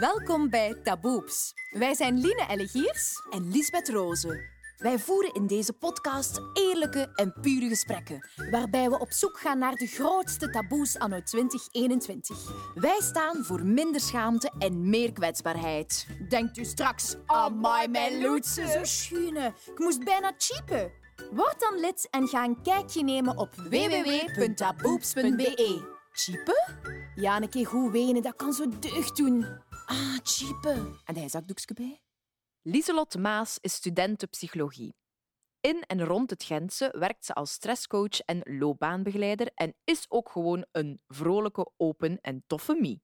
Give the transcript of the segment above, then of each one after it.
Welkom bij Taboeps. Wij zijn Line Ellegiers en Lisbeth Rozen. Wij voeren in deze podcast eerlijke en pure gesprekken, waarbij we op zoek gaan naar de grootste taboes anno 2021. Wij staan voor minder schaamte en meer kwetsbaarheid. Denkt u straks, amai, mijn loetse, zo schune. Ik moest bijna cheapen. Word dan lid en ga een kijkje nemen op www.taboeps.be. Cheapen? Ja, een keer goed wenen, dat kan zo deugd doen. Ah, cheapen. En hij zakdoekje bij? Lieselot Maas is student psychologie. In en rond het Gentse werkt ze als stresscoach en loopbaanbegeleider en is ook gewoon een vrolijke, open en toffe mie.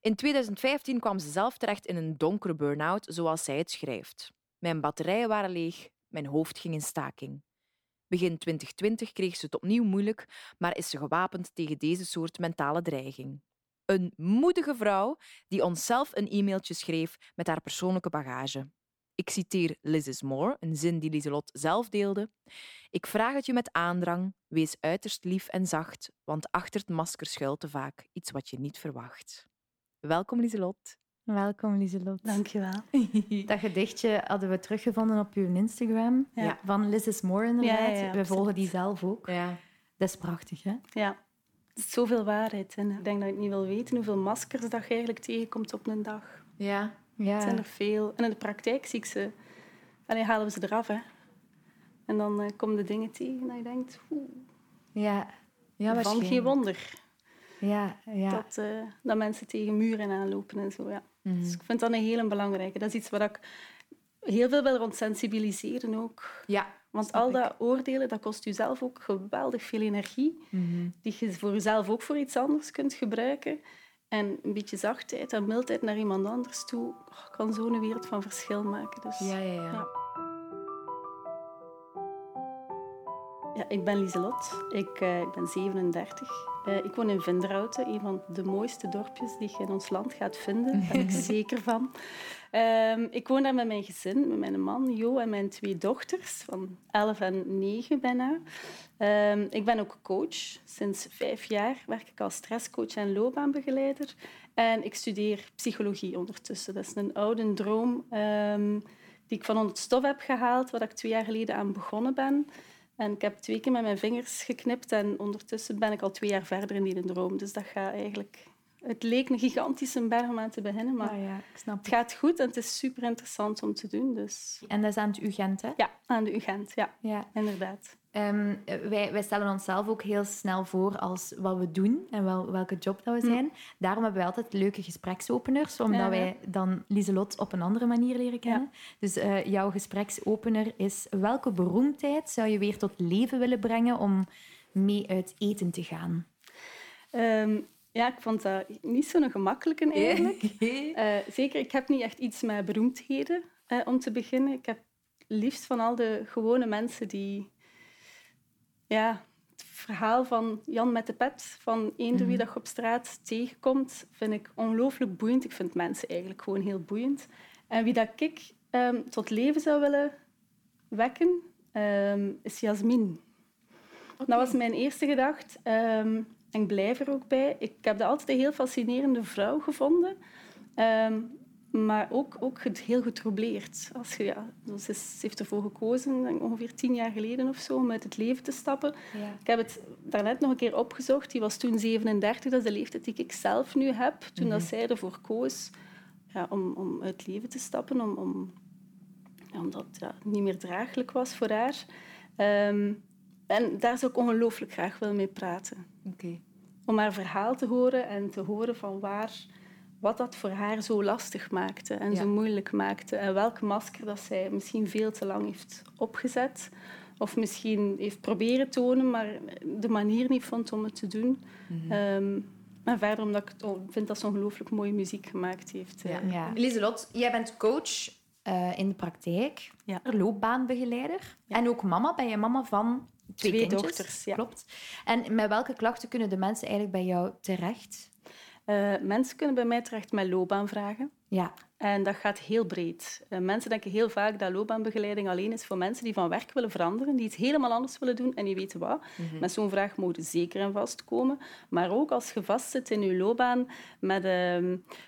In 2015 kwam ze zelf terecht in een donkere burn-out, zoals zij het schrijft. Mijn batterijen waren leeg, mijn hoofd ging in staking. Begin 2020 kreeg ze het opnieuw moeilijk, maar is ze gewapend tegen deze soort mentale dreiging. Een moedige vrouw die onszelf een e-mailtje schreef met haar persoonlijke bagage. Ik citeer Liz is More, een zin die Lieselot zelf deelde. Ik vraag het je met aandrang, wees uiterst lief en zacht, want achter het masker schuilt te vaak iets wat je niet verwacht. Welkom Lieselot. Welkom Lieselot. Dankjewel. Dat gedichtje hadden we teruggevonden op uw Instagram, Ja. van Liz is More inderdaad. Ja, ja, ja, we volgen die zelf ook. Ja. Dat is prachtig, hè? Ja, er zit zoveel waarheid in. Ik denk dat je niet wil weten hoeveel maskers dat je eigenlijk tegenkomt op een dag. Ja. Ja. Het zijn er veel. En in de praktijk zie ik ze... Allee, halen we ze eraf, hè. En dan eh, komen de dingen tegen dat je denkt... Oeh, Ja, ja van waarschijnlijk. geen wonder Ja, ja. dat, eh, dat mensen tegen muren aanlopen en zo, ja. Mhm. Dus ik vind dat een hele belangrijke. Dat is iets waar ik heel veel wil rond sensibiliseren ook. Ja. Want al dat oordelen, dat kost u zelf ook geweldig veel energie, Mhm. die je voor jezelf ook voor iets anders kunt gebruiken. En een beetje zachtheid en mildheid naar iemand anders toe oh, kan zo'n wereld van verschil maken. Dus, Ja, ja, ja. Ja. Ja, ik ben Lieselot. Ik, eh, ik ben 37. Eh, ik woon in Vinderhouten, een van de mooiste dorpjes die je in ons land gaat vinden. Daar ben ik zeker van. Ehm, ik woon daar met mijn gezin, met mijn man Jo en mijn twee dochters van 11 en 9 bijna. Ehm, ik ben ook coach. Sinds vijf jaar werk ik als stresscoach en loopbaanbegeleider. En ik studeer psychologie ondertussen. Dat is een oude droom ehm, die ik van onder het stof heb gehaald, waar ik twee jaar geleden aan begonnen ben. En ik heb twee keer met mijn vingers geknipt en ondertussen ben ik al twee jaar verder in die droom. Dus dat gaat eigenlijk... Het leek een gigantische berg om aan te beginnen, maar ja, ik snap het gaat goed en het is super interessant om te doen. Dus En dat is aan het UGent, hè? ja, aan de UGent, ja, Ja. inderdaad. Ehm, wij, wij stellen onszelf ook heel snel voor als wat we doen en wel, welke job dat we zijn. Daarom hebben wij altijd leuke gespreksopeners, omdat Ja. wij dan Lieselot op een andere manier leren kennen. Dus eh, jouw gespreksopener is welke beroemdheid zou je weer tot leven willen brengen om mee uit eten te gaan? Ehm, ja, ik vond dat niet zo'n gemakkelijke eigenlijk. Eh, zeker, ik heb niet echt iets met beroemdheden eh, om te beginnen. Ik heb liefst van al de gewone mensen die... Ja, het verhaal van Jan met de pet, van eender wie dat je op straat tegenkomt, vind ik ongelooflijk boeiend. Ik vind mensen eigenlijk gewoon heel boeiend. En wie dat ik ehm, tot leven zou willen wekken, ehm, is Jasmin. Dat was mijn eerste gedachte. Ehm, en ik blijf er ook bij. Ik heb dat altijd een heel fascinerende vrouw gevonden. Maar ook, ook heel getroubleerd. Als je, ja, dus ze, heeft ervoor gekozen, ongeveer tien jaar geleden of zo, om uit het leven te stappen. Ja. Ik heb het daarnet nog een keer opgezocht. Die was toen 37, dat is de leeftijd die ik zelf nu heb. Toen dat zij ervoor koos ja, om, om uit het leven te stappen, om, om, ja, omdat het ja, niet meer draaglijk was voor haar. Ehm, en daar zou ik ongelooflijk graag willen mee praten. Oké. Om haar verhaal te horen en te horen van waar, wat dat voor haar zo lastig maakte en Ja. zo moeilijk maakte. En welk masker dat zij misschien veel te lang heeft opgezet. Of misschien heeft proberen tonen, maar de manier niet vond om het te doen. Ehm, en verder omdat ik het vind dat ze ongelooflijk mooie muziek gemaakt heeft. Ja. Eh, Ja. Lieselot, jij bent coach. Eh, in de praktijk, Ja. loopbaanbegeleider. En ook mama, ben je mama van twee, Twee kindjes? dochters, ja. Klopt. En met welke klachten kunnen de mensen eigenlijk bij jou terecht? Eh, mensen kunnen bij mij terecht met loopbaanvragen. Ja. En dat gaat heel breed. Uh, mensen denken heel vaak dat loopbaanbegeleiding alleen is voor mensen die van werk willen veranderen, die iets helemaal anders willen doen en die weten wat. Mm -hmm. Met zo'n vraag mogen zeker en vast komen. Maar ook als je vastzit in je loopbaan met...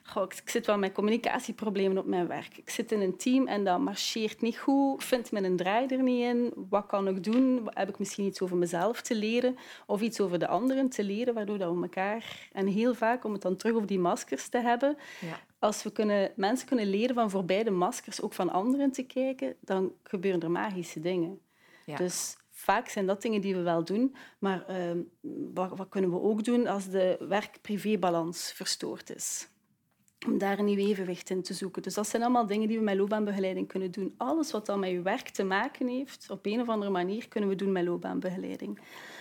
Goh, ik zit wel met communicatieproblemen op mijn werk. Ik zit in een team en dat marcheert niet goed. Vindt mijn draai er niet in? Wat kan ik doen? Heb ik misschien iets over mezelf te leren? Of iets over de anderen te leren, waardoor dat we elkaar... En heel vaak, om het dan terug over die maskers te hebben... Als we kunnen, mensen kunnen leren van voorbij de maskers ook van anderen te kijken, dan gebeuren er magische dingen. Ja. Dus vaak zijn dat dingen die we wel doen, maar uh, wat, wat, kunnen we ook doen als de werk-privé-balans verstoord is? Om daar een nieuw evenwicht in te zoeken. Dus dat zijn allemaal dingen die we met loopbaanbegeleiding kunnen doen. Alles wat dan met je werk te maken heeft, op een of andere manier kunnen we doen met loopbaanbegeleiding.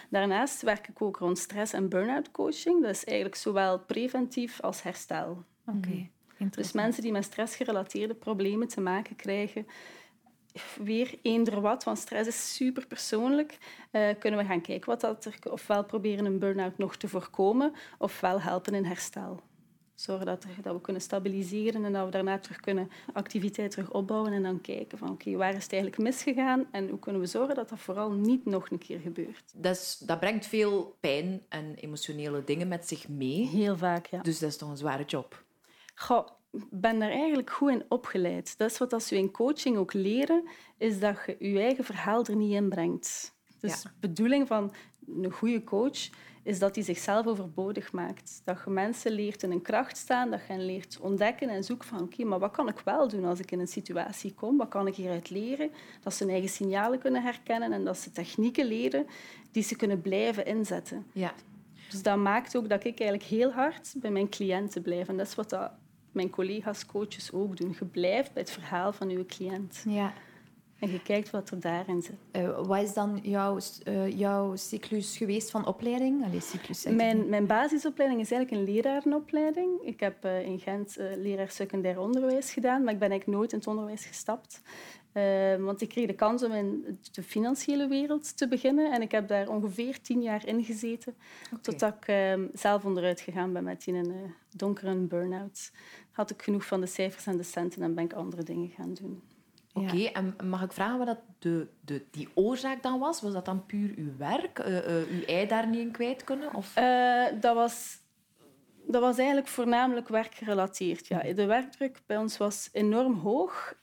Daarnaast werk ik ook rond stress- en burn-out coaching. Dat is eigenlijk zowel preventief als herstel. Oké. Dus mensen die met stressgerelateerde problemen te maken krijgen, weer eender wat, want stress is super persoonlijk, uh, kunnen we gaan kijken wat dat er, ofwel proberen een burn-out nog te voorkomen, ofwel helpen in herstel. Zorgen dat, er, dat we kunnen stabiliseren en dat we daarna terug kunnen activiteit terug opbouwen en dan kijken van oké, waar is het eigenlijk misgegaan en hoe kunnen we zorgen dat dat vooral niet nog een keer gebeurt. Dat, is, dat brengt veel pijn en emotionele dingen met zich mee. Heel vaak, ja. Dus dat is toch een zware job. Goh, ben daar eigenlijk goed in opgeleid. Dat is wat als we in coaching ook leren, is dat je je eigen verhaal er niet in brengt. Dus de bedoeling van een goede coach is dat hij zichzelf overbodig maakt. Dat je mensen leert in een kracht staan, dat je hen leert ontdekken en zoeken van oké, maar wat kan ik wel doen als ik in een situatie kom? Wat kan ik hieruit leren? Dat ze hun eigen signalen kunnen herkennen en dat ze technieken leren die ze kunnen blijven inzetten. Ja. Dus dat maakt ook dat ik eigenlijk heel hard bij mijn cliënten blijf. En dat is wat dat mijn collega's, coaches ook doen. Je blijft bij het verhaal van je cliënt. Ja. En je kijkt wat er daarin zit. Uh, wat is dan jouw, uh, jouw cyclus geweest van opleiding? Allee, cyclus, mijn, mijn basisopleiding is eigenlijk een lerarenopleiding. Ik heb uh, in Gent leraar secundair onderwijs gedaan, maar ik ben eigenlijk nooit in het onderwijs gestapt. want ik kreeg de kans om in de financiële wereld te beginnen. En ik heb daar ongeveer tien jaar in gezeten. Okay. Totdat ik zelf onderuit gegaan ben met een donkere burn-out had ik genoeg van de cijfers en de centen en ben ik andere dingen gaan doen. Oké, en mag ik vragen wat dat de, de, die oorzaak dan was? Was dat dan puur uw werk? Uh, uh, uw ei daar niet in kwijt kunnen? Of? Uh, dat, was, dat was eigenlijk voornamelijk werkgerelateerd. Ja. De werkdruk bij ons was enorm hoog.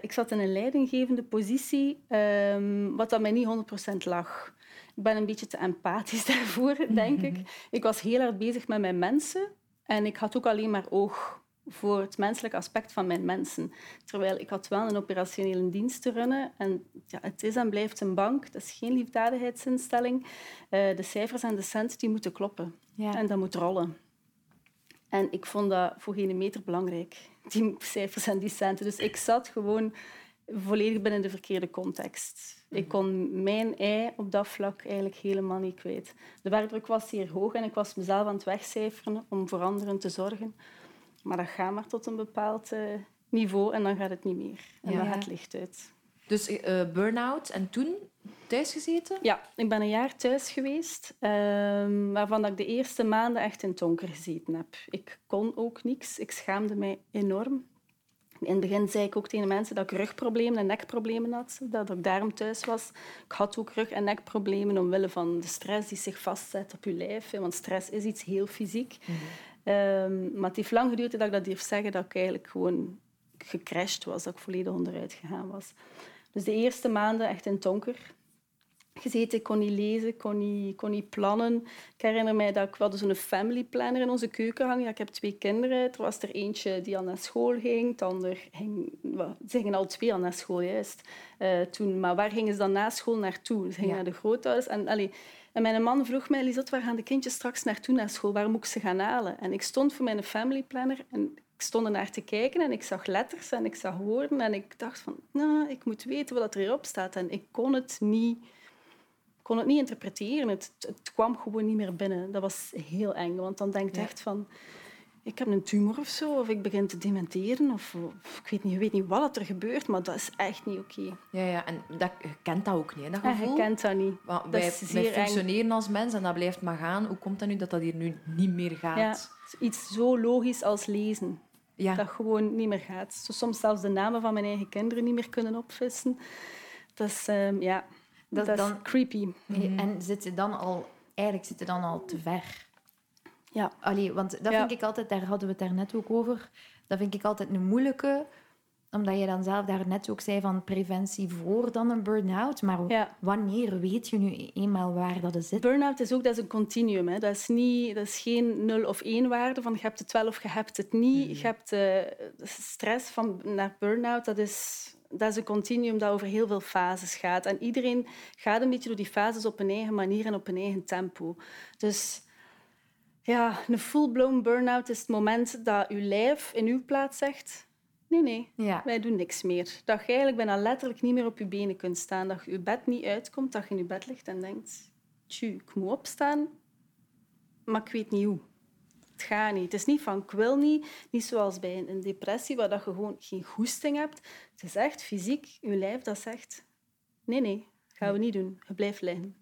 ik zat in een leidinggevende positie, um, wat dat mij niet 100% lag. Ik ben een beetje te empathisch daarvoor, denk ik. Ik was heel hard bezig met mijn mensen. En ik had ook alleen maar oog voor het menselijke aspect van mijn mensen. Terwijl ik had wel een operationele dienst te runnen. En ja, het is en blijft een bank. Het is geen liefdadigheidsinstelling. Uh, de cijfers en de cent die moeten kloppen. Ja. En dat moet rollen. En ik vond dat voor geen meter belangrijk, die cijfers en die centen. Dus ik zat gewoon volledig binnen de verkeerde context. Ik kon mijn ei op dat vlak eigenlijk helemaal niet kwijt. De werkdruk was zeer hoog en ik was mezelf aan het wegcijferen om voor anderen te zorgen. Maar dat gaat maar tot een bepaald uh, niveau en dan gaat het niet meer. En ja. dan gaat het licht uit. Dus uh, burn-out en toen thuis gezeten? Ja, ik ben een jaar thuis geweest, uh, waarvan ik de eerste maanden echt in donker gezeten heb. Ik kon ook niks. Ik schaamde mij enorm. In het begin zei ik ook tegen mensen dat ik rugproblemen en nekproblemen had, dat ik daarom thuis was. Ik had ook rug- en nekproblemen omwille van de stress die zich vastzet op je lijf. Want stress is iets heel fysiek. Mm -hmm. Um, maar het heeft lang geduurd dat ik dat durf zeggen, dat ik eigenlijk gewoon gecrashed was, dat ik volledig onderuit gegaan was. Dus de eerste maanden echt in donker gezeten. Ik kon niet lezen, kon niet, kon niet plannen. Ik herinner mij dat ik wel zo'n family planner in onze keuken hangen. Ja, ik heb twee kinderen. Er was er eentje die al naar school ging. De ander ging... Ze gingen al twee al naar school, juist. Uh, toen. Maar waar gingen ze dan na school naartoe? Ze gingen ja. naar de grootouders. En, allee, en mijn man vroeg mij, Lisot, waar gaan de kindjes straks naartoe naar school? Waar moet ik ze gaan halen? En ik stond voor mijn family planner en ik stond er naar te kijken en ik zag letters en ik zag woorden en ik dacht van, nou, ik moet weten wat er hierop staat. En ik kon het niet, kon het niet interpreteren. Het, het kwam gewoon niet meer binnen. Dat was heel eng, want dan denk je ja. echt van ik heb een tumor of zo, of ik begin te dementeren, of, of ik weet niet, je weet niet wat er gebeurt, maar dat is echt niet oké. Okay. Ja, ja, en dat, je kent dat ook niet, dat gevoel? Ja, je kent dat niet. Want wij, is wij functioneren eng. als mens en dat blijft maar gaan. Hoe komt dat nu dat dat hier nu niet meer gaat? Ja, iets zo logisch als lezen. Ja. Dat gewoon niet meer gaat. Zo soms zelfs de namen van mijn eigen kinderen niet meer kunnen opvissen. Dat is, ehm, ja, Dat dat, is is dan- creepy. En zit je dan al... Eigenlijk zit je dan al te ver. Ja. Allee, want dat Ja. vind ik altijd... Daar hadden we het daarnet ook over. Dat vind ik altijd een moeilijke... Omdat je dan zelf daarnet ook zei van preventie voor dan een burn-out. Maar Ja. wanneer weet je nu eenmaal waar dat zit? Burnout is ook dat is een continuum. Hè. Dat, is niet, dat is geen nul of één waarde van je hebt het wel of je hebt het niet. Je hebt eh, stress van naar burn-out. Dat is, dat is een continuum dat over heel veel fases gaat. En iedereen gaat een beetje door die fases op een eigen manier en op een eigen tempo. Dus ja, een full-blown burn-out is het moment dat je lijf in uw plaats zegt... Nee, nee, Ja. wij doen niks meer. Dat je eigenlijk bijna letterlijk niet meer op je benen kunt staan. Dat je je bed niet uitkomt, dat je in je bed ligt en denkt... Tju, ik moet opstaan, maar ik weet niet hoe. Het gaat niet. Het is niet van ik wil niet. Niet zoals bij een, een depressie, waar dat je gewoon geen goesting hebt. Het is echt fysiek, je lijf dat zegt... Nee, nee, gaan we niet doen. Je blijft liggen.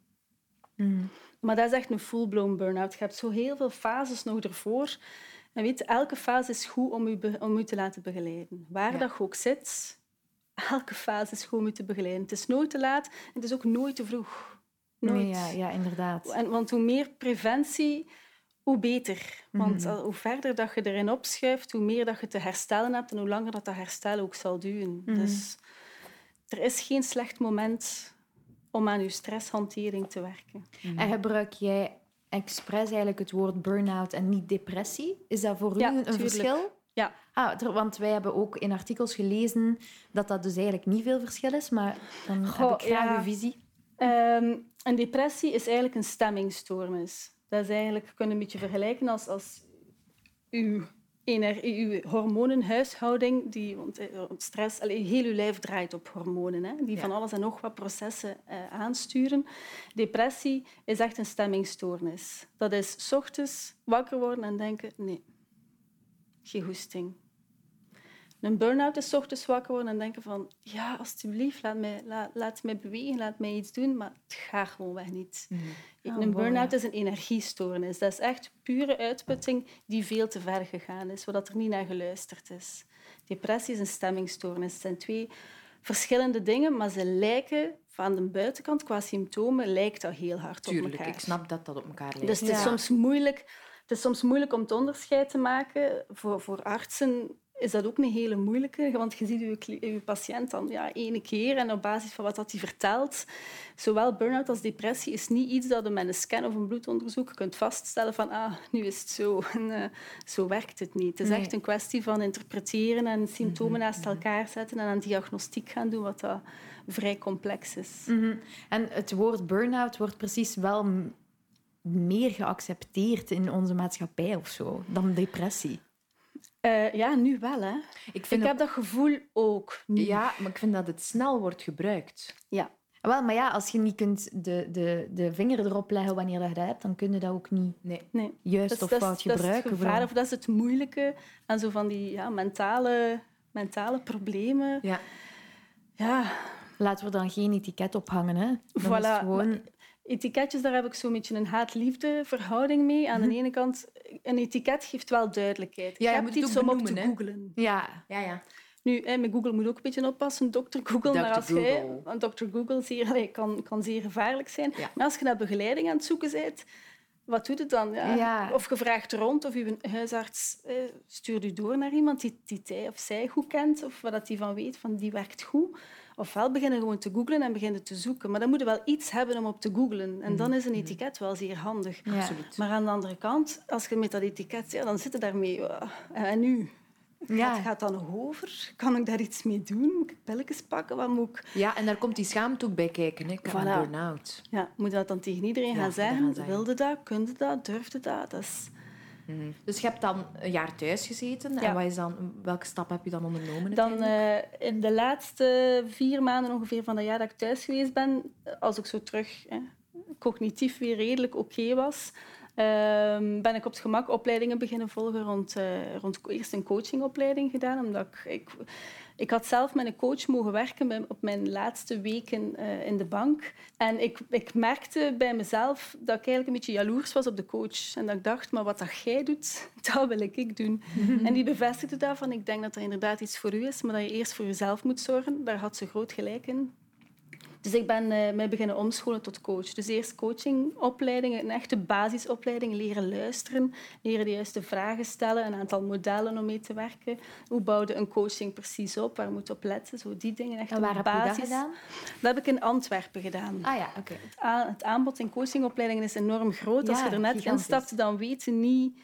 Mm. Maar dat is echt een full-blown burn-out. Je hebt zo heel veel fases nog ervoor. En weet, elke fase is goed om je, be- om je te laten begeleiden. Waar Ja. dat je ook zit, elke fase is goed om je te begeleiden. Het is nooit te laat en het is ook nooit te vroeg. Nooit. Nee, ja, ja, inderdaad. En, want hoe meer preventie, hoe beter. Want Mhm. hoe verder dat je erin opschuift, hoe meer dat je te herstellen hebt en hoe langer dat, dat herstel ook zal duren. Mhm. Dus er is geen slecht moment om aan je stresshantering te werken. En gebruik jij expres eigenlijk het woord burn-out en niet depressie? Is dat voor Ja, u een tuurlijk. verschil? Ja. Ah, ter- want wij hebben ook in artikels gelezen dat dat dus eigenlijk niet veel verschil is, maar dan Goh, heb ik graag ja. uw visie. Ehm, een depressie is eigenlijk een stemmingstoornis. Dat is eigenlijk, je kunt een beetje vergelijken als, als uw, ener- uw hormonenhuishouding, die, want eh, stress, heel uw lijf draait op hormonen, hè, die Ja. van alles en nog wat processen eh, aansturen. Depressie is echt een stemmingstoornis. Dat is 's ochtends wakker worden en denken, nee, geen goesting. Een burn-out is ochtends wakker worden en denken van ja, alsjeblieft, laat mij, laat, laat mij bewegen, laat mij iets doen, maar het gaat gewoonweg niet. Ah, een wow, burn-out is een energiestoornis. Dat is echt pure uitputting die veel te ver gegaan is, zodat er niet naar geluisterd is. Depressie is een stemmingstoornis. Het zijn twee verschillende dingen, maar ze lijken van de buitenkant, qua symptomen, lijkt dat heel hard op Tuurlijk, elkaar. ik snap dat dat op elkaar lijkt. Dus het is, Ja. soms moeilijk, het is soms moeilijk om het onderscheid te maken. Voor, voor artsen is dat ook een hele moeilijke, want je ziet je, je patiënt dan ja, ene keer en op basis van wat dat hij vertelt. Zowel burn-out als depressie is niet iets dat je met een scan of een bloedonderzoek kunt vaststellen van ah, nu is het zo. En, eh, zo werkt het niet. Het is Nee. echt een kwestie van interpreteren en symptomen naast elkaar zetten en aan diagnostiek gaan doen, wat dat vrij complex is. Mhm. En het woord burn-out wordt precies wel meer geaccepteerd in onze maatschappij of zo dan depressie. Eh, ja, nu wel. Hè. Ik vind Ik heb dat gevoel ook. Nu. Ja, maar ik vind dat het snel wordt gebruikt. Ja. Wel, maar ja, als je niet kunt de, de, de vinger erop leggen wanneer je dat hebt, dan kun je dat ook niet Nee. Nee. juist Dat is- of dat fout dat is het gebruiken. gevaar, of dat is het moeilijke aan zo van die ja, mentale, mentale problemen. Ja. Ja, Laten we dan geen etiket ophangen. Hè. Dan is het Voilà, gewoon... etiketjes, daar heb ik zo'n beetje een haat-liefde verhouding mee. Aan de ene kant, een etiket geeft wel duidelijkheid. Mhm. Ja, je je moet iets ook om op te benoemen, googlen. Ja, Ja, ja. Nu, hè, met Google moet ook een beetje oppassen, dokter Google. Dr. Maar als jij, Google. want Dr. Google zeer, kan, kan zeer gevaarlijk zijn. Ja. Maar als je naar begeleiding aan het zoeken bent, wat doet het dan? Ja? Ja. Of je vraagt rond, of je huisarts eh, stuurt u door naar iemand die, die hij of zij goed kent, of wat dat die van weet, van die werkt goed. Ofwel beginnen gewoon te googlen en beginnen te zoeken. Maar dan moet je wel iets hebben om op te googlen. En dan is een etiket wel zeer handig. ja. Absoluut. Maar aan de andere kant, als je met dat etiket zit, dan zit je daarmee. ja, En nu? Ja. Gaat, gaat dat nog over? Kan ik daar iets mee doen? Moet ik pilletjes pakken? Wat moet ik... Ja, en daar komt die schaamte ook bij kijken. Hè. Voilà. burn-out. Ja, moet je dat dan tegen iedereen Ja, gaan zeggen. Wilde dat? Kunde dat? Durfde dat? dat is... Mhm. Dus je hebt dan een jaar thuis gezeten. Ja. En wat is dan, welke stap heb je dan ondernomen? Dan eh, in de laatste vier maanden ongeveer van dat jaar dat ik thuis geweest ben, als ik zo terug eh, cognitief weer redelijk oké was, ehm, ben ik op het gemak opleidingen beginnen volgen rond, uh, rond eerst een coachingopleiding gedaan, omdat ik, ik ik had zelf met een coach mogen werken op mijn laatste weken uh, in de bank. En ik, ik merkte bij mezelf dat ik eigenlijk een beetje jaloers was op de coach. En dat ik dacht, maar wat dat jij doet, dat wil ik, ik doen. En die bevestigde daarvan. Ik denk dat er inderdaad iets voor u is, maar dat je eerst voor jezelf moet zorgen. Daar had ze groot gelijk in. Dus ik ben uh, mij beginnen omscholen tot coach. Dus eerst coachingopleidingen, een echte basisopleiding, leren luisteren, leren de juiste vragen stellen, een aantal modellen om mee te werken. Hoe bouwde een coaching precies op? Waar moet je op letten? Zo die dingen. Echt en waar basis. heb je dat gedaan? Dat heb ik in Antwerpen gedaan. Ah ja, oké. Het, aanbod in coachingopleidingen is enorm groot. Als je er net instapt, dan weet je niet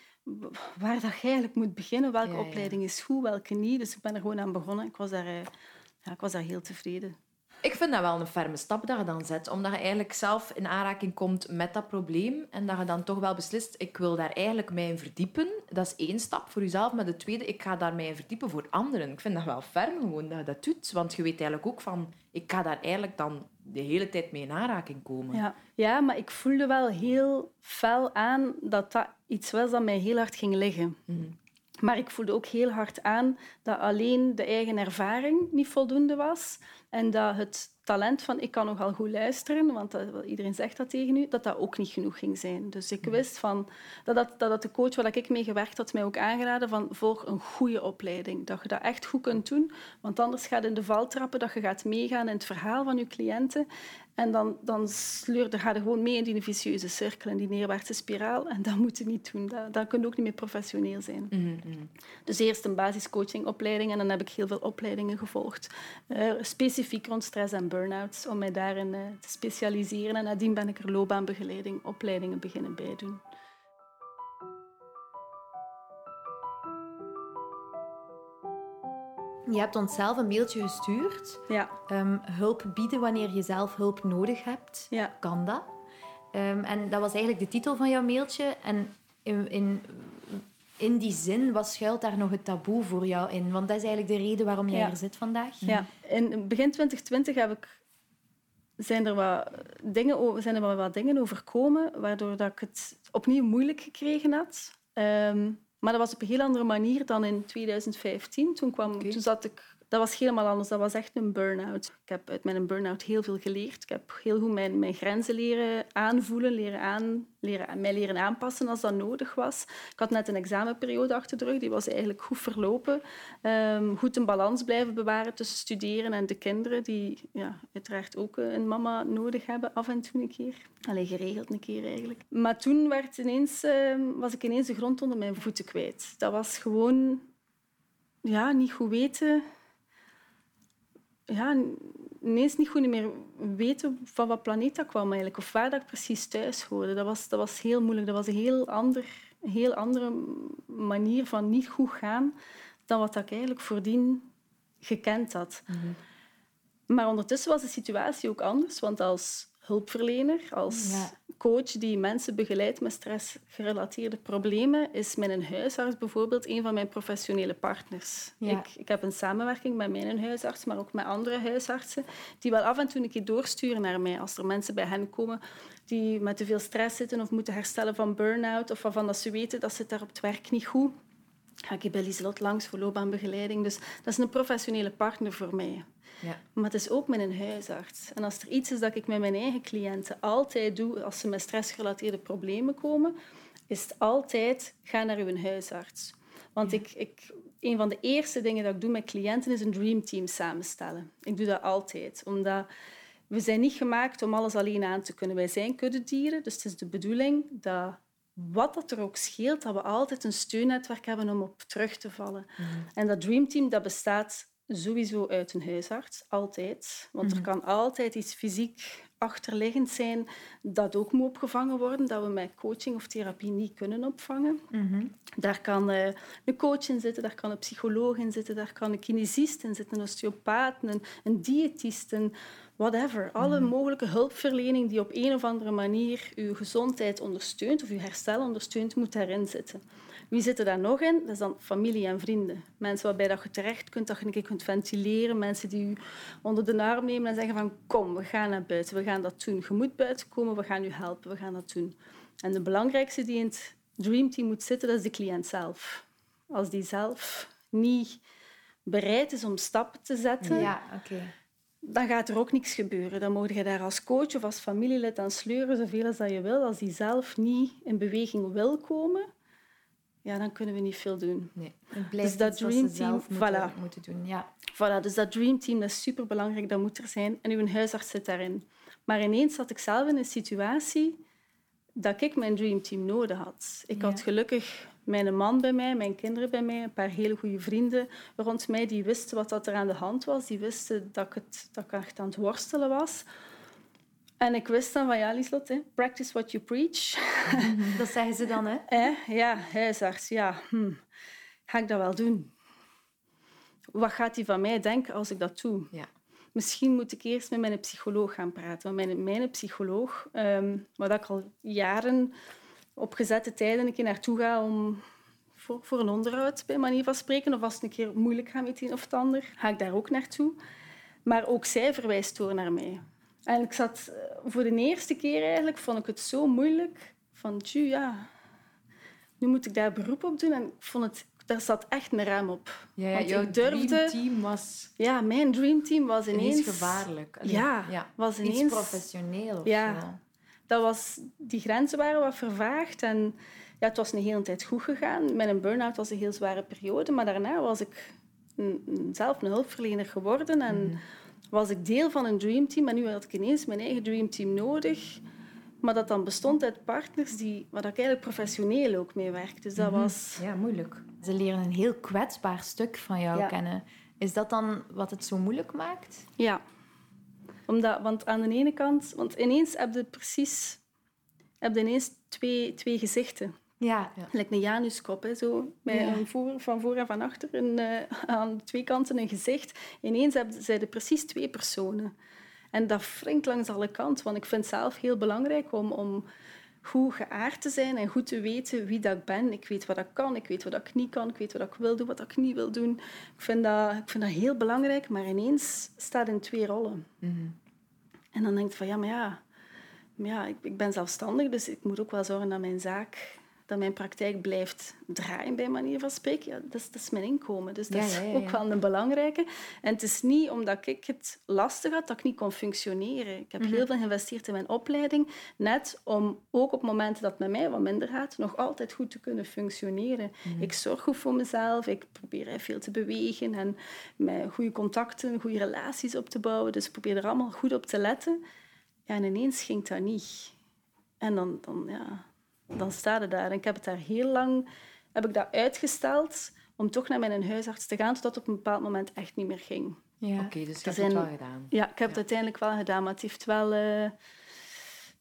waar dat je eigenlijk moet beginnen. Welke opleiding is goed, welke niet. Dus ik ben er gewoon aan begonnen. Ik was daar, eh, ja, ik was daar heel tevreden. Ik vind dat wel een ferme stap dat je dan zet. Omdat je eigenlijk zelf in aanraking komt met dat probleem. En dat je dan toch wel beslist, ik wil daar eigenlijk mij in verdiepen. Dat is één stap voor jezelf. Maar de tweede, ik ga daar mij in verdiepen voor anderen. Ik vind dat wel ferm gewoon dat je dat doet. Want je weet eigenlijk ook van, ik ga daar eigenlijk dan de hele tijd mee in aanraking komen. Ja, ja maar ik voelde wel heel fel aan dat dat iets was dat mij heel hard ging liggen. Mhm. Maar ik voelde ook heel hard aan dat alleen de eigen ervaring niet voldoende was. En dat het talent van ik kan nogal goed luisteren, want dat, iedereen zegt dat tegen u, dat dat ook niet genoeg ging zijn. Dus ik wist van, dat, dat, dat de coach waar ik mee gewerkt had mij ook aangeraden van voor een goede opleiding. Dat je dat echt goed kunt doen, want anders gaat in de valtrappen dat je gaat meegaan in het verhaal van je cliënten en dan, dan sleurde, ga je gewoon mee in die vicieuze cirkel, in die neerwaartse spiraal. En dat moet je niet doen. Dat, dat kun je ook niet meer professioneel zijn. Mhm, mhm. Dus eerst een basiscoachingopleiding en dan heb ik heel veel opleidingen gevolgd. Uh, specifiek rond stress en burn-outs, om mij daarin uh, te specialiseren. En nadien ben ik er loopbaanbegeleiding, opleidingen beginnen bijdoen. Je hebt ons zelf een mailtje gestuurd. Ja. Um, hulp bieden wanneer je zelf hulp nodig hebt. Ja. Kan dat? Um, en dat was eigenlijk de titel van jouw mailtje. En in, in, in die zin was schuilt daar nog het taboe voor jou in. Want dat is eigenlijk de reden waarom jij ja. er zit vandaag. Ja. In begin 2020 heb ik, zijn, er wat dingen, zijn er wat dingen overkomen waardoor dat ik het opnieuw moeilijk gekregen had. Um, maar dat was op een heel andere manier dan in 2015. Toen, kwam, toen zat ik dat was helemaal anders. Dat was echt een burn-out. Ik heb uit mijn burn-out heel veel geleerd. Ik heb heel goed mijn, mijn grenzen leren aanvoelen, leren aan, leren, mij leren aanpassen als dat nodig was. Ik had net een examenperiode achter de rug. Die was eigenlijk goed verlopen. Um, goed een balans blijven bewaren tussen studeren en de kinderen, die ja, uiteraard ook een mama nodig hebben, af en toe een keer. Alleen geregeld een keer eigenlijk. Maar toen werd ineens, uh, was ik ineens de grond onder mijn voeten kwijt. Dat was gewoon ja, niet goed weten ja, ineens niet goed meer weten van wat planeet dat kwam eigenlijk, of waar dat ik precies thuis hoorde. Dat was, dat was heel moeilijk. Dat was een heel, ander, heel andere manier van niet goed gaan dan wat ik eigenlijk voordien gekend had. Mhm. Maar ondertussen was de situatie ook anders, want als hulpverlener, als coach die mensen begeleidt met stressgerelateerde problemen, is mijn huisarts bijvoorbeeld een van mijn professionele partners. Ik, ik heb een samenwerking met mijn huisarts, maar ook met andere huisartsen, die wel af en toe een keer doorsturen naar mij als er mensen bij hen komen die met te veel stress zitten of moeten herstellen van burn-out of waarvan dat ze weten dat ze het daar op het werk niet goed ga ik bij Lieselot langs voor loopbaanbegeleiding. Dus dat is een professionele partner voor mij. Ja. Maar het is ook met een huisarts. En als er iets is dat ik met mijn eigen cliënten altijd doe als ze met stressgerelateerde problemen komen, is het altijd ga naar uw huisarts. Want ik, ik, een van de eerste dingen dat ik doe met cliënten is een dreamteam samenstellen. Ik doe dat altijd, omdat we zijn niet gemaakt om alles alleen aan te kunnen. Wij zijn kuddedieren, dus het is de bedoeling dat wat dat er ook scheelt, dat we altijd een steunnetwerk hebben om op terug te vallen. Mhm. En dat dreamteam dat bestaat sowieso uit een huisarts, altijd. Want er mhm. kan altijd iets fysiek achterliggend zijn dat ook moet opgevangen worden, dat we met coaching of therapie niet kunnen opvangen. Mhm. Daar kan uh, een coach in zitten, daar kan een psycholoog in zitten, daar kan een kinesist in zitten, een osteopaat, een, een diëtist, een whatever. Alle mhm. mogelijke hulpverlening die op een of andere manier uw gezondheid ondersteunt of uw herstel ondersteunt, moet daarin zitten. Wie zit er daar nog in? Dat is dan familie en vrienden. Mensen waarbij dat je terecht kunt, dat je een keer kunt ventileren. Mensen die u onder de arm nemen en zeggen van kom, we gaan naar buiten, we gaan dat doen. Je moet buiten komen, we gaan u helpen, we gaan dat doen. En de belangrijkste die in het dreamteam moet zitten, dat is de cliënt zelf. Als die zelf niet bereid is om stappen te zetten, Ja, oké. Dan gaat er ook niks gebeuren. Dan moet je daar als coach of als familielid aan sleuren zoveel als dat je wil. Als die zelf niet in beweging wil komen, ja, dan kunnen we niet veel doen. Nee. Het blijft Dus dat dreamteam, moeten, voilà. moeten doen. Ja. Voilà, dus dat dreamteam dat is superbelangrijk, dat moet er zijn. En uw huisarts zit daarin. Maar ineens zat ik zelf in een situatie dat ik mijn dreamteam nodig had. Ik had gelukkig mijn man bij mij, mijn kinderen bij mij, een paar hele goede vrienden rond mij die wisten wat dat er aan de hand was. Die wisten dat ik, het, dat ik echt aan het worstelen was. En ik wist dan van, ja, Lieslot, hè, practice what you preach. Dat zeggen ze dan, hè? Hè? Ja, huisarts, ja. Hm. Ga ik dat wel doen? Wat gaat hij van mij denken als ik dat doe? Ja. Misschien moet ik eerst met mijn psycholoog gaan praten. Want mijn, mijn psycholoog, ehm, waar ik al jaren op gezette tijden een keer naartoe ga om voor, voor een onderhoud, bij manier van spreken, of als het een keer moeilijk gaat met een of het ander, ga ik daar ook naartoe. Maar ook zij verwijst door naar mij. En ik zat eh, voor de eerste keer eigenlijk, vond ik het zo moeilijk. Van, tju, ja, nu moet ik daar beroep op doen. En ik vond het, daar zat echt een rem op. Ja, ja, Want jouw ik durfde... dreamteam was Ja, mijn dreamteam was ineens... ineens gevaarlijk. Allee, Ja, ja. was Iets ineens... professioneel of Ja. zo. Dat was, die grenzen waren wat vervaagd. En ja, het was een hele tijd goed gegaan. Met een burn-out was een heel zware periode. Maar daarna was ik een- zelf een hulpverlener geworden. En was ik deel van een dreamteam. En nu had ik ineens mijn eigen dreamteam nodig. Maar dat dan bestond uit partners die, waar ik eigenlijk professioneel ook mee werkte. Dus dat was... Ja, moeilijk. Ze leren een heel kwetsbaar stuk van jou Ja. kennen. Is dat dan wat het zo moeilijk maakt? Ja. Omdat, want aan de ene kant... Want ineens heb je precies... Heb je ineens twee, twee gezichten. Ja. Lijkt een januskop, hè, zo. Met Ja. een voor, van voor en van achter. Een, eh, aan twee kanten een gezicht. Ineens hebben zij er precies twee personen. En dat wringt langs alle kanten. Want ik vind het zelf heel belangrijk om, om goed geaard te zijn en goed te weten wie dat ik ben. Ik weet wat ik kan, ik weet wat ik niet kan, ik weet wat ik wil doen, wat ik niet wil doen. Ik vind dat, ik vind dat heel belangrijk, maar ineens staat in twee rollen. En dan denk je van, ja, maar ja, maar ja ik, ik ben zelfstandig, dus ik moet ook wel zorgen dat mijn zaak, dat mijn praktijk blijft draaien, bij manier van spreken. Ja, dat, is, dat is mijn inkomen, dus dat Ja, is ja, ook wel een belangrijke. En het is niet omdat ik het lastig had dat ik niet kon functioneren. Ik heb Mhm. heel veel geïnvesteerd in mijn opleiding, net om ook op momenten dat het met mij wat minder gaat, nog altijd goed te kunnen functioneren. Mhm. Ik zorg goed voor mezelf, ik probeer veel te bewegen en met goede contacten, goede relaties op te bouwen. Dus ik probeer er allemaal goed op te letten. Ja, en ineens ging dat niet. En dan, dan, ja, dan sta je daar. En ik heb het daar heel lang heb ik dat uitgesteld om toch naar mijn huisarts te gaan, totdat het op een bepaald moment echt niet meer ging. Ja. Oké, dus je Er hebt het wel gedaan. Ja, ik heb het uiteindelijk wel gedaan, maar het heeft wel... eh,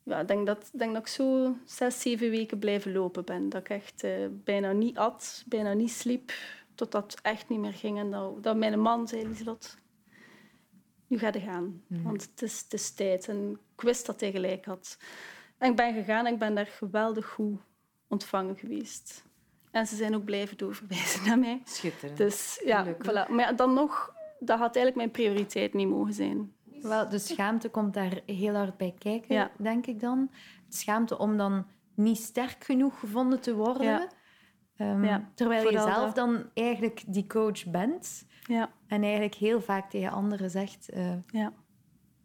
ja, ik denk dat, ik denk dat ik zo zes, zeven weken blijven lopen ben. Dat ik echt eh, bijna niet at, bijna niet sliep, totdat het echt niet meer ging. En dat, dat mijn man zei, Lieslot, nu ga je gaan. Want het is, het is tijd. En ik wist dat hij gelijk had. En ik ben gegaan en ik ben daar geweldig goed ontvangen geweest. En ze zijn ook blijven doorverwijzen naar mij. Schitterend. Dus ja, voilà. Maar ja, dan nog, dat had eigenlijk mijn prioriteit niet mogen zijn. Wel, de schaamte komt daar heel hard bij kijken, Ja. denk ik dan. De schaamte om dan niet sterk genoeg gevonden te worden. Ja. Ehm, Ja, terwijl je zelf dat. dan eigenlijk die coach bent. Ja, En eigenlijk heel vaak tegen anderen zegt... eh, ja.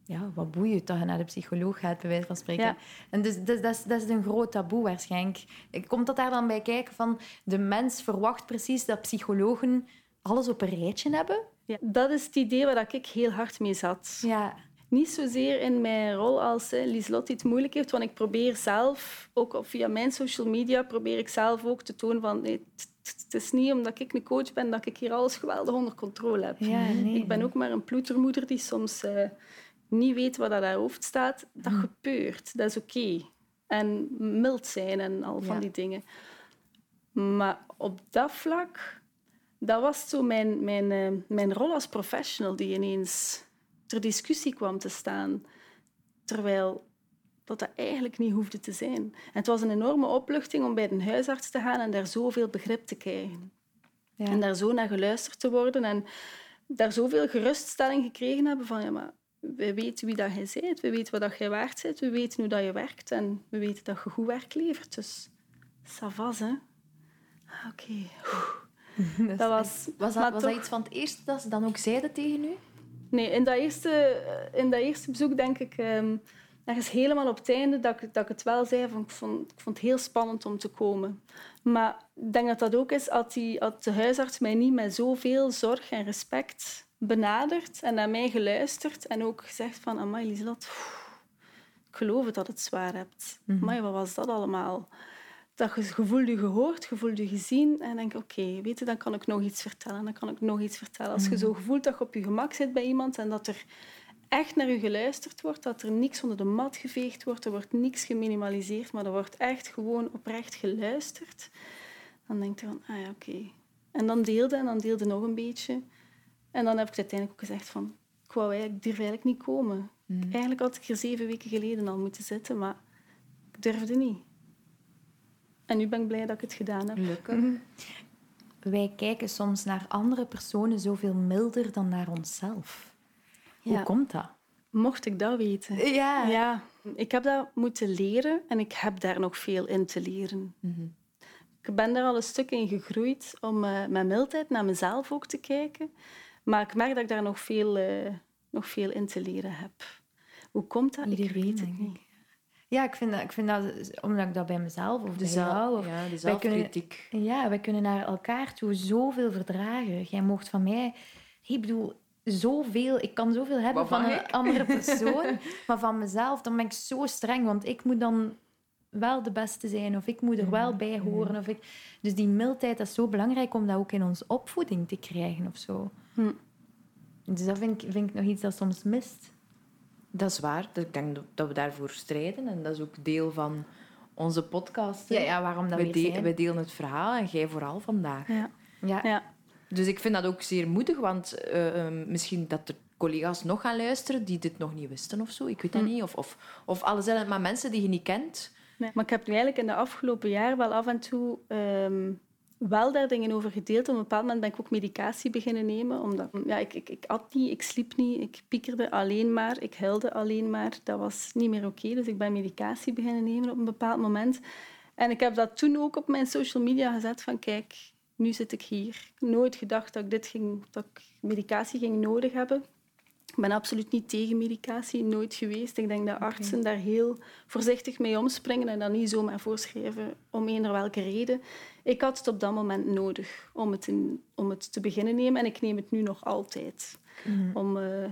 Ja, wat boeit het dat je naar de psycholoog gaat, bij wijze van spreken. Ja. En dus, dus dat, is, dat is een groot taboe waarschijnlijk. Komt dat daar dan bij kijken van... De mens verwacht precies dat psychologen alles op een rijtje hebben? ja. Dat is het idee waar ik heel hard mee zat. Ja, Niet zozeer in mijn rol als Lieslot die het moeilijk heeft, want ik probeer zelf, ook via mijn social media, probeer ik zelf ook te tonen van nee, het- het het is niet omdat ik een coach ben dat ik hier alles geweldig onder controle heb. ja nee. Ik ben ook maar een ploetermoeder die soms eh, niet weet wat aan haar hoofd staat. Dat Mm. gebeurt, dat is oké. En mild zijn en al van Ja. die dingen. Maar op dat vlak, dat was zo mijn, mijn, eh, mijn rol als professional die ineens ter discussie kwam te staan. Terwijl dat dat eigenlijk niet hoefde te zijn. En het was een enorme opluchting om bij de huisarts te gaan en daar zoveel begrip te krijgen. Ja. En daar zo naar geluisterd te worden en daar zoveel geruststelling gekregen hebben van ja, maar we weten wie dat jij bent, we weten wat dat jij waard bent, we weten hoe dat je werkt en we weten dat je goed werk levert. Dus, ça va, hè. Ah, Oké. Dat was- was, dat, was dat iets van het eerste dat ze dan ook zeiden tegen u? Nee, in dat eerste, in dat eerste bezoek denk ik... ehm ergens helemaal op het einde dat ik, dat ik het wel zei. Van, ik, vond, ik vond het heel spannend om te komen. Maar ik denk dat dat ook is als, die, had de huisarts mij niet met zoveel zorg en respect benaderd en naar mij geluisterd en ook gezegd van... Amai, Lieselot, ik geloof het dat het zwaar hebt. Maar wat was dat allemaal? Dat je je gehoord, je voelde je gezien. En denk oké, weet je, dan kan ik nog iets vertellen. Dan kan ik nog iets vertellen. Als je zo gevoelt dat je op je gemak zit bij iemand en dat er echt naar je geluisterd wordt, dat er niks onder de mat geveegd wordt, er wordt niks geminimaliseerd, maar er wordt echt gewoon oprecht geluisterd, dan denk je van, ah ja, oké. En dan deelde en dan deelde nog een beetje. En dan heb ik uiteindelijk ook gezegd van, ik, wou eigenlijk, ik durf eigenlijk niet komen. Eigenlijk had ik er zeven weken geleden al moeten zitten, maar ik durfde niet. En nu ben ik blij dat ik het gedaan heb. Gelukkig. Wij kijken soms naar andere personen zoveel milder dan naar onszelf. Hoe komt dat? Mocht ik dat weten. Ja. Ja, ik heb dat moeten leren en ik heb daar nog veel in te leren. Ik ben daar al een stuk in gegroeid om eh, met mildheid naar mezelf ook te kijken. Maar ik merk dat ik daar nog veel, eh, nog veel in te leren heb. Hoe komt dat? ik Iedereen, weet denk het ik. niet. Ja, ik vind dat, ik vind dat omdat ik dat bij mezelf of De, bij zelf- jou... Of, ja, de wij kunnen- zelfkritiek. Ja, wij kunnen naar elkaar toe zoveel verdragen. Jij mocht van mij... Ik bedoel, zoveel... Ik kan zoveel hebben van een ik? andere persoon. maar van mezelf, dan ben ik zo streng. Want ik moet dan wel de beste zijn. Of ik moet er wel bij horen. Of ik... Dus die mildheid, dat is zo belangrijk om dat ook in onze opvoeding te krijgen of zo. Hm. Dus dat vind ik, vind ik nog iets dat soms mist. Dat is waar. Ik denk dat- we daarvoor strijden. En dat is ook deel van onze podcast. Ja, ja waarom dat wij, weer de- zijn. wij delen het verhaal en jij vooral vandaag. Ja. Ja. Ja. Dus ik vind dat ook zeer moedig, want eh, eh, misschien dat er collega's nog gaan luisteren die dit nog niet wisten of zo. Ik weet dat niet. Of, of, of alles, maar mensen die je niet kent. Maar ik heb nu eigenlijk in de afgelopen jaar wel af en toe ehm, wel daar dingen over gedeeld. Op een bepaald moment ben ik ook medicatie beginnen nemen. Omdat, ja, ik, ik, ik at niet, ik sliep niet, ik piekerde alleen maar, ik huilde alleen maar. Dat was niet meer oké, dus ik ben medicatie beginnen nemen op een bepaald moment. En ik heb dat toen ook op mijn social media gezet van kijk, nu zit ik hier. Nooit gedacht dat ik, dit ging, dat ik medicatie ging nodig hebben. Ik ben absoluut niet tegen medicatie, nooit geweest. Ik denk dat artsen daar heel voorzichtig mee omspringen en dat niet zomaar voorschrijven om eender welke reden. Ik had het op dat moment nodig om het, in, om het te beginnen nemen en ik neem het nu nog altijd om eh,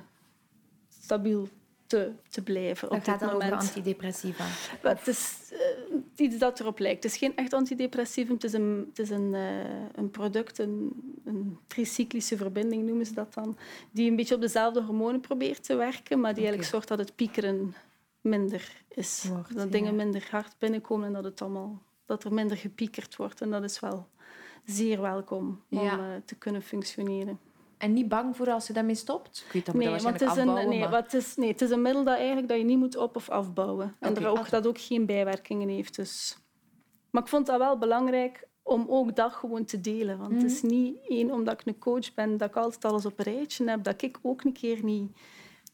stabiel te, te blijven Dat op gaat dit dan over moment. antidepressiva. Maar Het is eh, iets dat erop lijkt. Het is geen echt antidepressief. Het is een, het is een, eh, een product, een, een tricyclische verbinding noemen ze dat dan, die een beetje op dezelfde hormonen probeert te werken, maar die eigenlijk zorgt dat het piekeren minder is. Wordt, dat ja. dingen minder hard binnenkomen en dat, het allemaal, dat er minder gepiekerd wordt. En dat is wel zeer welkom om Ja. eh, te kunnen functioneren. En niet bang voor als je daarmee stopt. Ik weet dat Nee, dat want het is, een, nee, maar... wat het is, nee, het is een middel dat, eigenlijk, dat je niet moet op- of afbouwen. En er ook, dat ook geen bijwerkingen heeft. Dus. Maar ik vond dat wel belangrijk om ook dat gewoon te delen. Want het is Mhm. niet één omdat ik een coach ben, dat ik altijd alles op een rijtje heb, dat ik ook een keer niet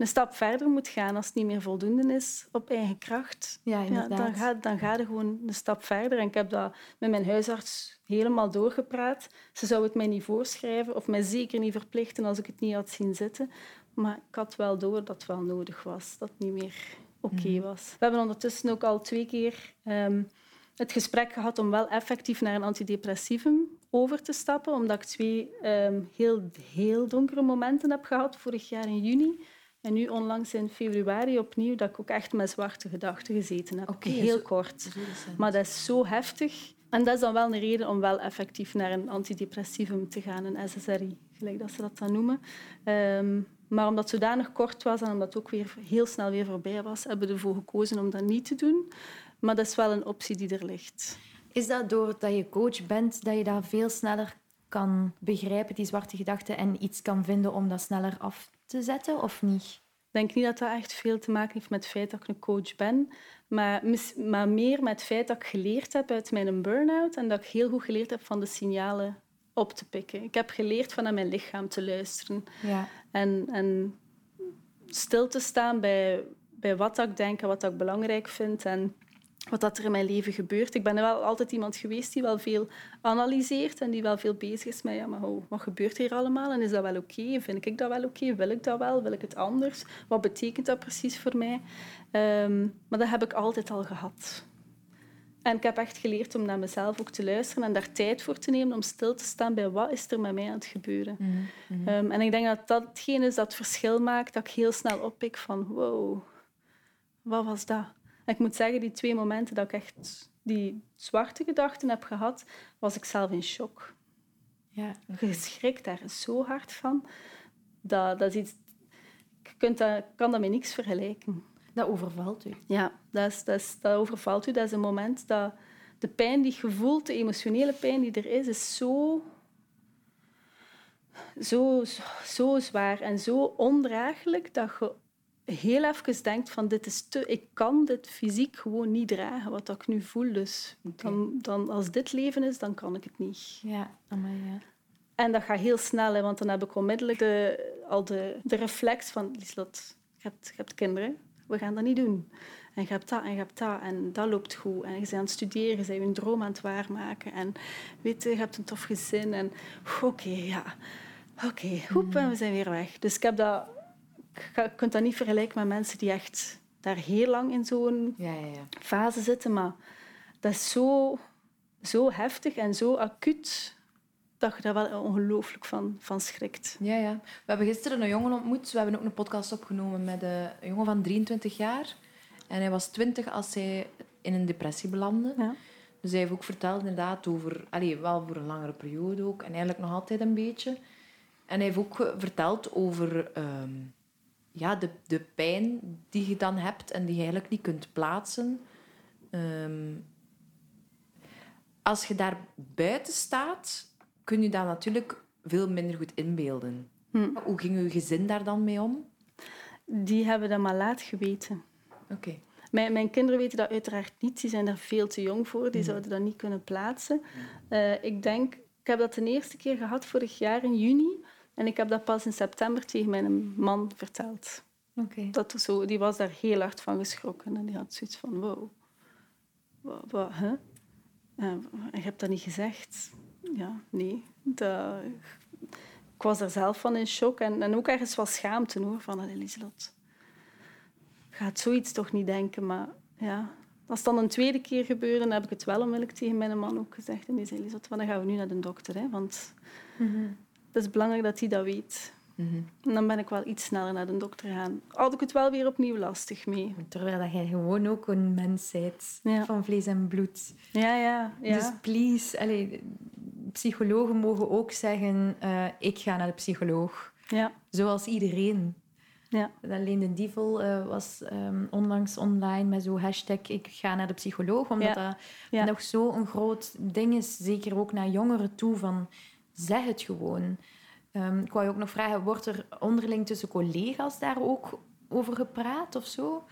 een stap verder moet gaan als het niet meer voldoende is op eigen kracht. Ja, Ja, dan, ga, dan ga je gewoon een stap verder. En ik heb dat met mijn huisarts helemaal doorgepraat. Ze zou het mij niet voorschrijven of mij zeker niet verplichten als ik het niet had zien zitten. Maar ik had wel door dat het wel nodig was, dat het niet meer oké was. We hebben ondertussen ook al twee keer ehm, het gesprek gehad om wel effectief naar een antidepressivum over te stappen, omdat ik twee ehm, heel, heel donkere momenten heb gehad, vorig jaar in juni. En nu onlangs in februari opnieuw, dat ik ook echt met zwarte gedachten gezeten heb. Heel zo- kort. Recent. Maar dat is zo heftig. En dat is dan wel een reden om wel effectief naar een antidepressivum te gaan, een SSRI, gelijk dat ze dat dan noemen. Ehm, maar omdat het zodanig kort was en omdat het ook weer heel snel weer voorbij was, hebben we ervoor gekozen om dat niet te doen. Maar dat is wel een optie die er ligt. Is dat doordat je coach bent, dat je dat veel sneller kan begrijpen, die zwarte gedachten, en iets kan vinden om dat sneller af te zetten, of niet? Ik denk niet dat dat echt veel te maken heeft met het feit dat ik een coach ben, maar, maar meer met het feit dat ik geleerd heb uit mijn burn-out en dat ik heel goed geleerd heb van de signalen op te pikken. Ik heb geleerd van naar mijn lichaam te luisteren. Ja. En, en stil te staan bij, bij wat ik denk en wat ik belangrijk vind en wat dat er in mijn leven gebeurt. Ik ben wel altijd iemand geweest die wel veel analyseert en die wel veel bezig is met ja, maar wat gebeurt hier allemaal en is dat wel oké? Vind ik dat wel oké? Wil ik dat wel? Wil ik het anders? Wat betekent dat precies voor mij? Ehm, maar dat heb ik altijd al gehad. En ik heb echt geleerd om naar mezelf ook te luisteren en daar tijd voor te nemen om stil te staan bij wat is er met mij aan het gebeuren. Mm en ik denk dat dat hetgeen is dat het verschil maakt, dat ik heel snel oppik van wow, wat was dat? En ik moet zeggen, die twee momenten dat ik echt die zwarte gedachten heb gehad, was ik zelf in shock. Ja. Je schrikt daar zo hard van. Dat, dat is iets... Je kunt dat, kan dat met niks vergelijken. Dat overvalt u. Ja, dat, is, dat, is, dat overvalt u. Dat is een moment dat de pijn die je voelt, de emotionele pijn die er is, is zo, zo, zo zwaar en zo ondraaglijk dat je heel even denkt van dit is te, ik kan dit fysiek gewoon niet dragen, wat ik nu voel. Dus dan, dan, als dit leven is, dan kan ik het niet. Ja, amai, ja. En dat gaat heel snel, hè, want dan heb ik onmiddellijk de, al de, de reflex van... Lieslot, je hebt, je hebt kinderen, we gaan dat niet doen. En je hebt dat en je hebt dat en dat loopt goed. En je bent aan het studeren, je bent je droom aan het waarmaken. En weet je, je hebt een tof gezin. En oké, ja, oké, goed, en we zijn weer weg. Dus ik heb dat je kunt dat niet vergelijken met mensen die echt daar heel lang in zo'n ja, ja, ja. fase zitten. Maar dat is zo, zo heftig en zo acuut dat je daar wel ongelooflijk van, van schrikt. Ja, ja. We hebben gisteren een jongen ontmoet. We hebben ook een podcast opgenomen met een jongen van 23 jaar. En hij was 20 als hij in een depressie belandde. Ja. Dus hij heeft ook verteld inderdaad over... Allez, wel voor een langere periode ook. En eigenlijk nog altijd een beetje. En hij heeft ook verteld over... Ehm, ja, de, de pijn die je dan hebt en die je eigenlijk niet kunt plaatsen. Ehm, als je daar buiten staat, kun je dat natuurlijk veel minder goed inbeelden. Hm. Hoe ging uw gezin daar dan mee om? Die hebben dat maar laat geweten. Oké. Mijn, mijn, kinderen weten dat uiteraard niet. Die zijn er veel te jong voor. Die hm. zouden dat niet kunnen plaatsen. Uh, ik denk, ik heb dat de eerste keer gehad vorig jaar in juni. En ik heb dat pas in september tegen mijn man verteld. Okay. Dat zo, die was daar heel hard van geschrokken. En die had zoiets van, wow, wat, wat hè? En je hebt dat niet gezegd. Ja, nee. Dat, ik was er zelf van in shock. En, en ook ergens wel schaamte hoor, van Eliselot. Gaat zoiets toch niet denken, maar ja. Als het dan een tweede keer gebeurde, dan heb ik het wel onmiddellijk tegen mijn man ook gezegd. En die zei, Eliselot, dan gaan we nu naar de dokter. Hè, want mhm het is belangrijk dat hij dat weet. Mhm. En dan ben ik wel iets sneller naar de dokter gaan. Had ik het wel weer opnieuw lastig mee. Terwijl dat jij gewoon ook een mens bent van vlees en bloed. Ja, ja. ja. Dus please, allez, psychologen mogen ook zeggen, uh, ik ga naar de psycholoog. Ja. Zoals iedereen. Ja. Alleen de Dievel uh, was um, onlangs online met zo'n hashtag ik ga naar de psycholoog. Omdat dat ja. nog zo'n groot ding is, zeker ook naar jongeren toe, van zeg het gewoon. Um, ik wou je ook nog vragen, wordt er onderling tussen collega's daar ook over gepraat of zo?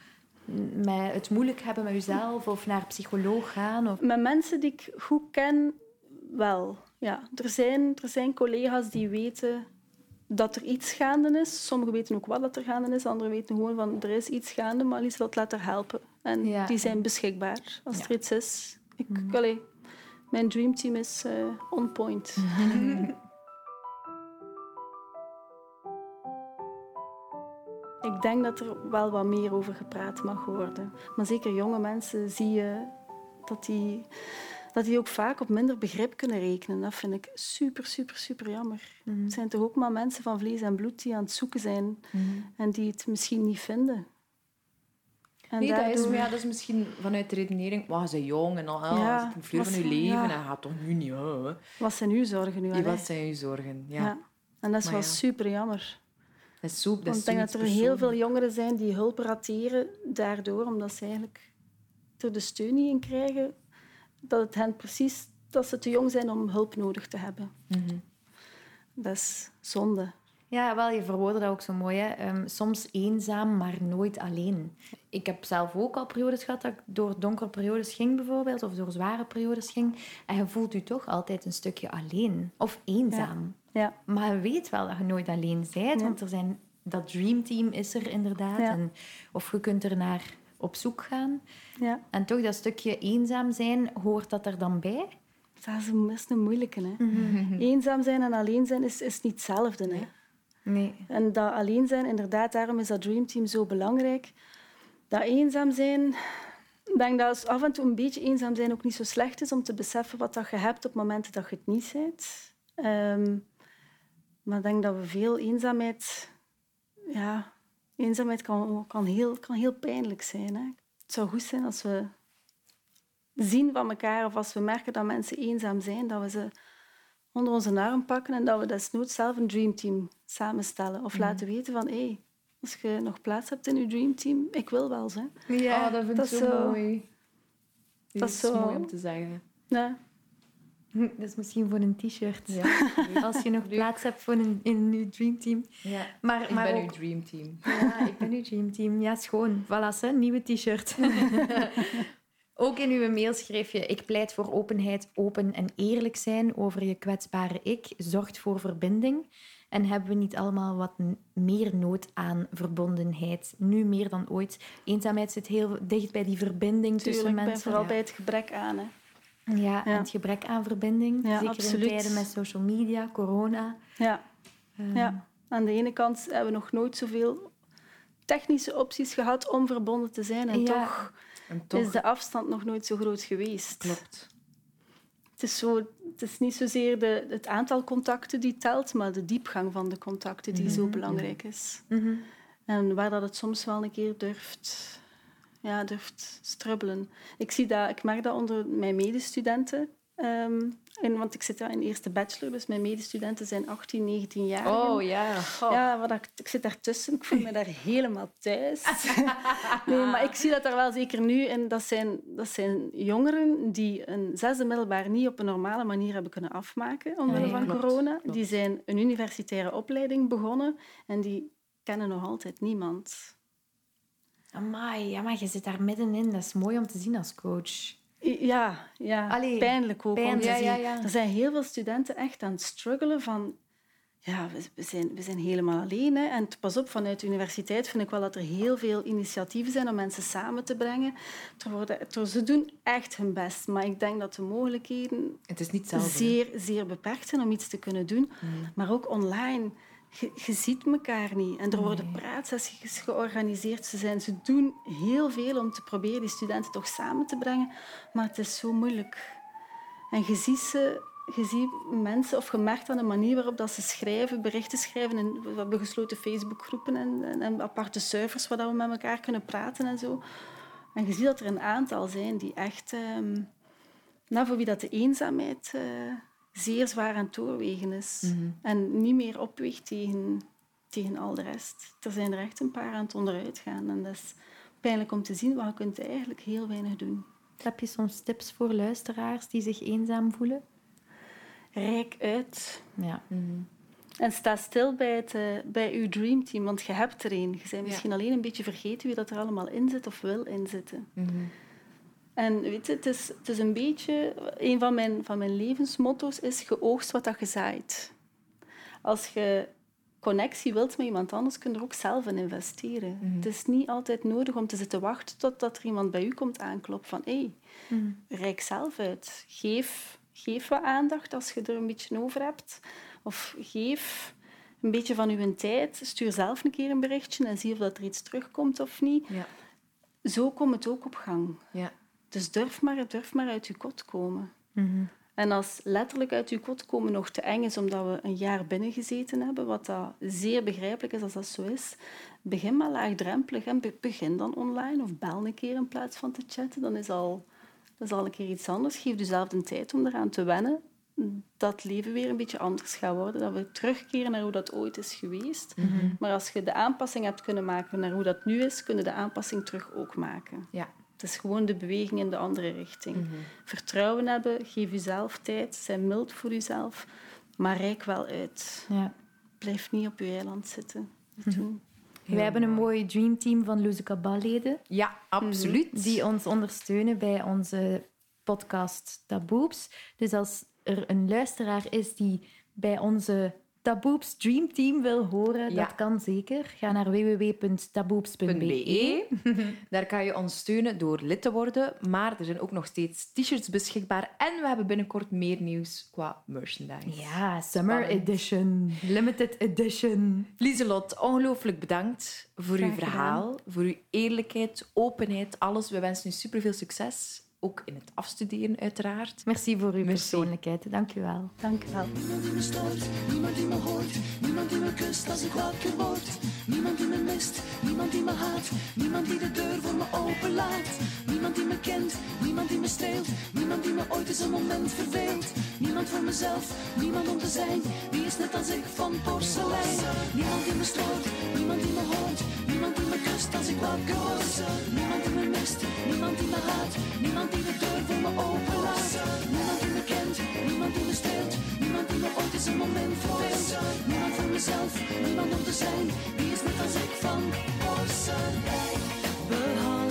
Met het moeilijk hebben met jezelf of naar psycholoog gaan? Of... Met mensen die ik goed ken, wel. Ja. Er, zijn, er zijn collega's die weten dat er iets gaande is. Sommigen weten ook wat dat er gaande is. Anderen weten gewoon van er is iets gaande, maar Liesel laat er helpen. En die zijn beschikbaar als er iets is. Ik, mm. Mijn dreamteam is uh, on point. Ik denk dat er wel wat meer over gepraat mag worden. Maar zeker jonge mensen zie je dat die, dat die ook vaak op minder begrip kunnen rekenen. Dat vind ik super, super, super jammer. Mm Het zijn toch ook maar mensen van vlees en bloed die aan het zoeken zijn mhm. en die het misschien niet vinden. En nee, dat, is, maar ja, dat is misschien vanuit de redenering... Maar ze jong en al, ja, het een vleur van je leven ja. en gaat toch nu niet... Hè. Wat zijn uw zorgen nu? Die, wat zijn uw zorgen, ja. ja. En dat is wel super jammer. Dat is, zo, dat Want ik denk dat er heel veel jongeren zijn die hulp rateren daardoor, omdat ze eigenlijk er de steun niet in krijgen, dat het hen precies... Dat ze te jong zijn om hulp nodig te hebben. Mm -hmm. Dat is zonde. Ja, wel, je verwoordde dat ook zo mooi. Hè? Ehm, soms eenzaam, maar nooit alleen. Ik heb zelf ook al periodes gehad dat ik door donkere periodes ging, bijvoorbeeld, of door zware periodes ging. En je voelt je toch altijd een stukje alleen of eenzaam. Ja. ja. Maar je weet wel dat je nooit alleen bent, want er zijn dat dreamteam is er inderdaad. Ja. En, of je kunt er naar op zoek gaan. Ja, En toch dat stukje eenzaam zijn, hoort dat er dan bij? dat is een, best een moeilijke. Hè? Mhm. Eenzaam zijn en alleen zijn is, is niet hetzelfde. Hè? Nee. En dat alleen zijn, inderdaad, daarom is dat dreamteam zo belangrijk. Dat eenzaam zijn, ik denk dat af en toe een beetje eenzaam zijn ook niet zo slecht is om te beseffen wat dat je hebt op momenten dat je het niet bent. Ehm, maar ik denk dat we veel eenzaamheid... Ja, eenzaamheid kan, heel, kan heel pijnlijk zijn. Hè? Het zou goed zijn als we zien van elkaar of als we merken dat mensen eenzaam zijn, dat we ze onder onze arm pakken en dat we desnoods zelf een dreamteam samenstellen. Of laten weten van, hé, hey, als je nog plaats hebt in je dreamteam, ik wil wel. Hè. Ja, oh, dat vind dat ik zo zo- mooi. dat Dat is zo- mooi om te zeggen. Ja. Dat is misschien voor een t-shirt. Ja, Als je nog plaats hebt voor een, in een nieuw dreamteam. ja. Maar, Ik maar ben ook- uw dreamteam. Ja, ik ben uw dreamteam. Ja, schoon. Voilà, hè, nieuwe t-shirt. Ook in uw mail schreef je... Ik pleit voor openheid, open en eerlijk zijn over je kwetsbare ik. Zorgt voor verbinding. En hebben we niet allemaal wat meer nood aan verbondenheid? Nu meer dan ooit. Eenzaamheid zit heel dicht bij die verbinding tussen Tuurlijk, mensen. vooral bij het gebrek aan. Hè. Ja, en Ja. het gebrek aan verbinding. Ja, Zeker absoluut. in tijden met social media, corona. Ja. Ehm, ja. Aan de ene kant hebben we nog nooit zoveel technische opties gehad om verbonden te zijn. En toch, toch is de afstand nog nooit zo groot geweest. klopt. Het is, zo, het is niet zozeer de, het aantal contacten die telt, maar de diepgang van de contacten die zo belangrijk is. mhm. En waar dat het soms wel een keer durft, ja, durft strubbelen. Ik, zie dat, ik merk dat onder mijn medestudenten. ehm, en, want ik zit ja in eerste bachelor, dus mijn medestudenten zijn 18, 19 jaar. Oh ja. Ja, wat ik, ik zit daartussen. Ik voel me daar helemaal thuis. nee, maar ik zie dat er wel zeker nu. En dat zijn, dat zijn jongeren die een zesde middelbaar niet op een normale manier hebben kunnen afmaken omwille Nee, van klopt, corona. klopt. Die zijn een universitaire opleiding begonnen en die kennen nog altijd niemand. Amai, ja, maar je zit daar middenin. Dat is mooi om te zien als coach. Ja, ja. Allee, pijnlijk ook om te zien. ja, ja. Er zijn heel veel studenten echt aan het struggelen van... Ja, we, zijn, we zijn helemaal alleen. Hè. En pas op, vanuit de universiteit vind ik wel dat er heel veel initiatieven zijn om mensen samen te brengen. Er worden, er, ze doen echt hun best. Maar ik denk dat de mogelijkheden Het is niet hè? zeer, zeer beperkt zijn om iets te kunnen doen. Maar ook online. Je, je ziet elkaar niet. En er worden praatsessies georganiseerd. Ze, zijn, ze doen heel veel om te proberen die studenten toch samen te brengen. Maar het is zo moeilijk. En je ziet, ze, je ziet mensen, of je merkt aan de manier waarop dat ze schrijven, berichten schrijven. En we hebben gesloten Facebookgroepen en, en, en aparte servers waar dat we met elkaar kunnen praten en zo. En je ziet dat er een aantal zijn die echt... ehm, nou, voor wie dat de eenzaamheid eh, zeer zwaar aan het doorwegen is. En niet meer opweegt tegen, tegen al de rest. Er zijn er echt een paar aan het onderuit gaan. En dat is pijnlijk om te zien, maar je kunt eigenlijk heel weinig doen. Heb je soms tips voor luisteraars die zich eenzaam voelen? Rijk uit Ja. en sta stil bij, het, eh, bij uw dreamteam, want je hebt er een. Je bent misschien alleen een beetje vergeten wie dat er allemaal in zit of wil inzitten. En weet je, het is, het is een beetje... Een van mijn, van mijn levensmotto's is je oogst wat dat je zaait. Als je connectie wilt met iemand anders, kun je er ook zelf in investeren. Het is niet altijd nodig om te zitten wachten totdat er iemand bij u komt aankloppen van hé, hey, reik zelf uit. Geef, geef wat aandacht als je er een beetje over hebt. Of geef een beetje van uw tijd. Stuur zelf een keer een berichtje en zie of dat er iets terugkomt of niet. Ja. Zo komt het ook op gang. Ja. Dus durf maar, durf maar uit je kot komen. En als letterlijk uit je kot komen nog te eng is omdat we een jaar binnengezeten hebben, wat dat zeer begrijpelijk is als dat zo is, begin maar laagdrempelig en be- begin dan online of bel een keer in plaats van te chatten. Dan is al, dat is al een keer iets anders. Geef jezelf de tijd om eraan te wennen dat leven weer een beetje anders gaat worden. Dat we terugkeren naar hoe dat ooit is geweest. Maar als je de aanpassing hebt kunnen maken naar hoe dat nu is, kun je de aanpassing terug ook maken. Ja. Het is gewoon de beweging in de andere richting. Vertrouwen hebben, geef jezelf tijd, zijn mild voor jezelf, maar rijk wel uit. ja. Blijf niet op je eiland zitten. Doen. Wij hebben een mooi dreamteam van Luzica Balleden Ja, absoluut. die ons ondersteunen bij onze podcast Taboeps. Dus als er een luisteraar is die bij onze Taboeps Dream Team wil horen, Ja. dat kan zeker. Ga naar www.taboeps.be. .be. Daar kan je ons steunen door lid te worden. Maar er zijn ook nog steeds t-shirts beschikbaar. En we hebben binnenkort meer nieuws qua merchandise. Ja, Summer Spannend. Edition. Limited Edition. Lieselot, ongelooflijk bedankt voor uw gedaan. verhaal, voor uw eerlijkheid, openheid, alles. We wensen u superveel succes. Ook in het afstuderen, uiteraard. Merci voor uw Merci. persoonlijkheid. Dank u wel. Dank u wel. Niemand die me stoort, niemand die me hoort, niemand die me kust als ik wakker word. Niemand die me mist, niemand die me haat, niemand die de deur voor me openlaat. Niemand die me kent, niemand die me streelt, niemand die me ooit eens een moment verveelt. Niemand voor mezelf, niemand om te zijn, wie is net als ik van porselein. Niemand die me stoort, niemand die me hoort, niemand die me kust als ik wakker word. Niemand die me mist, niemand die me haat, niemand die de deur voor me openlaat. Niemand die me kent, niemand die me streelt, niemand die me ooit eens een moment verveelt. Niemand voor mezelf, niemand om te zijn, wie is net als ik van porselein.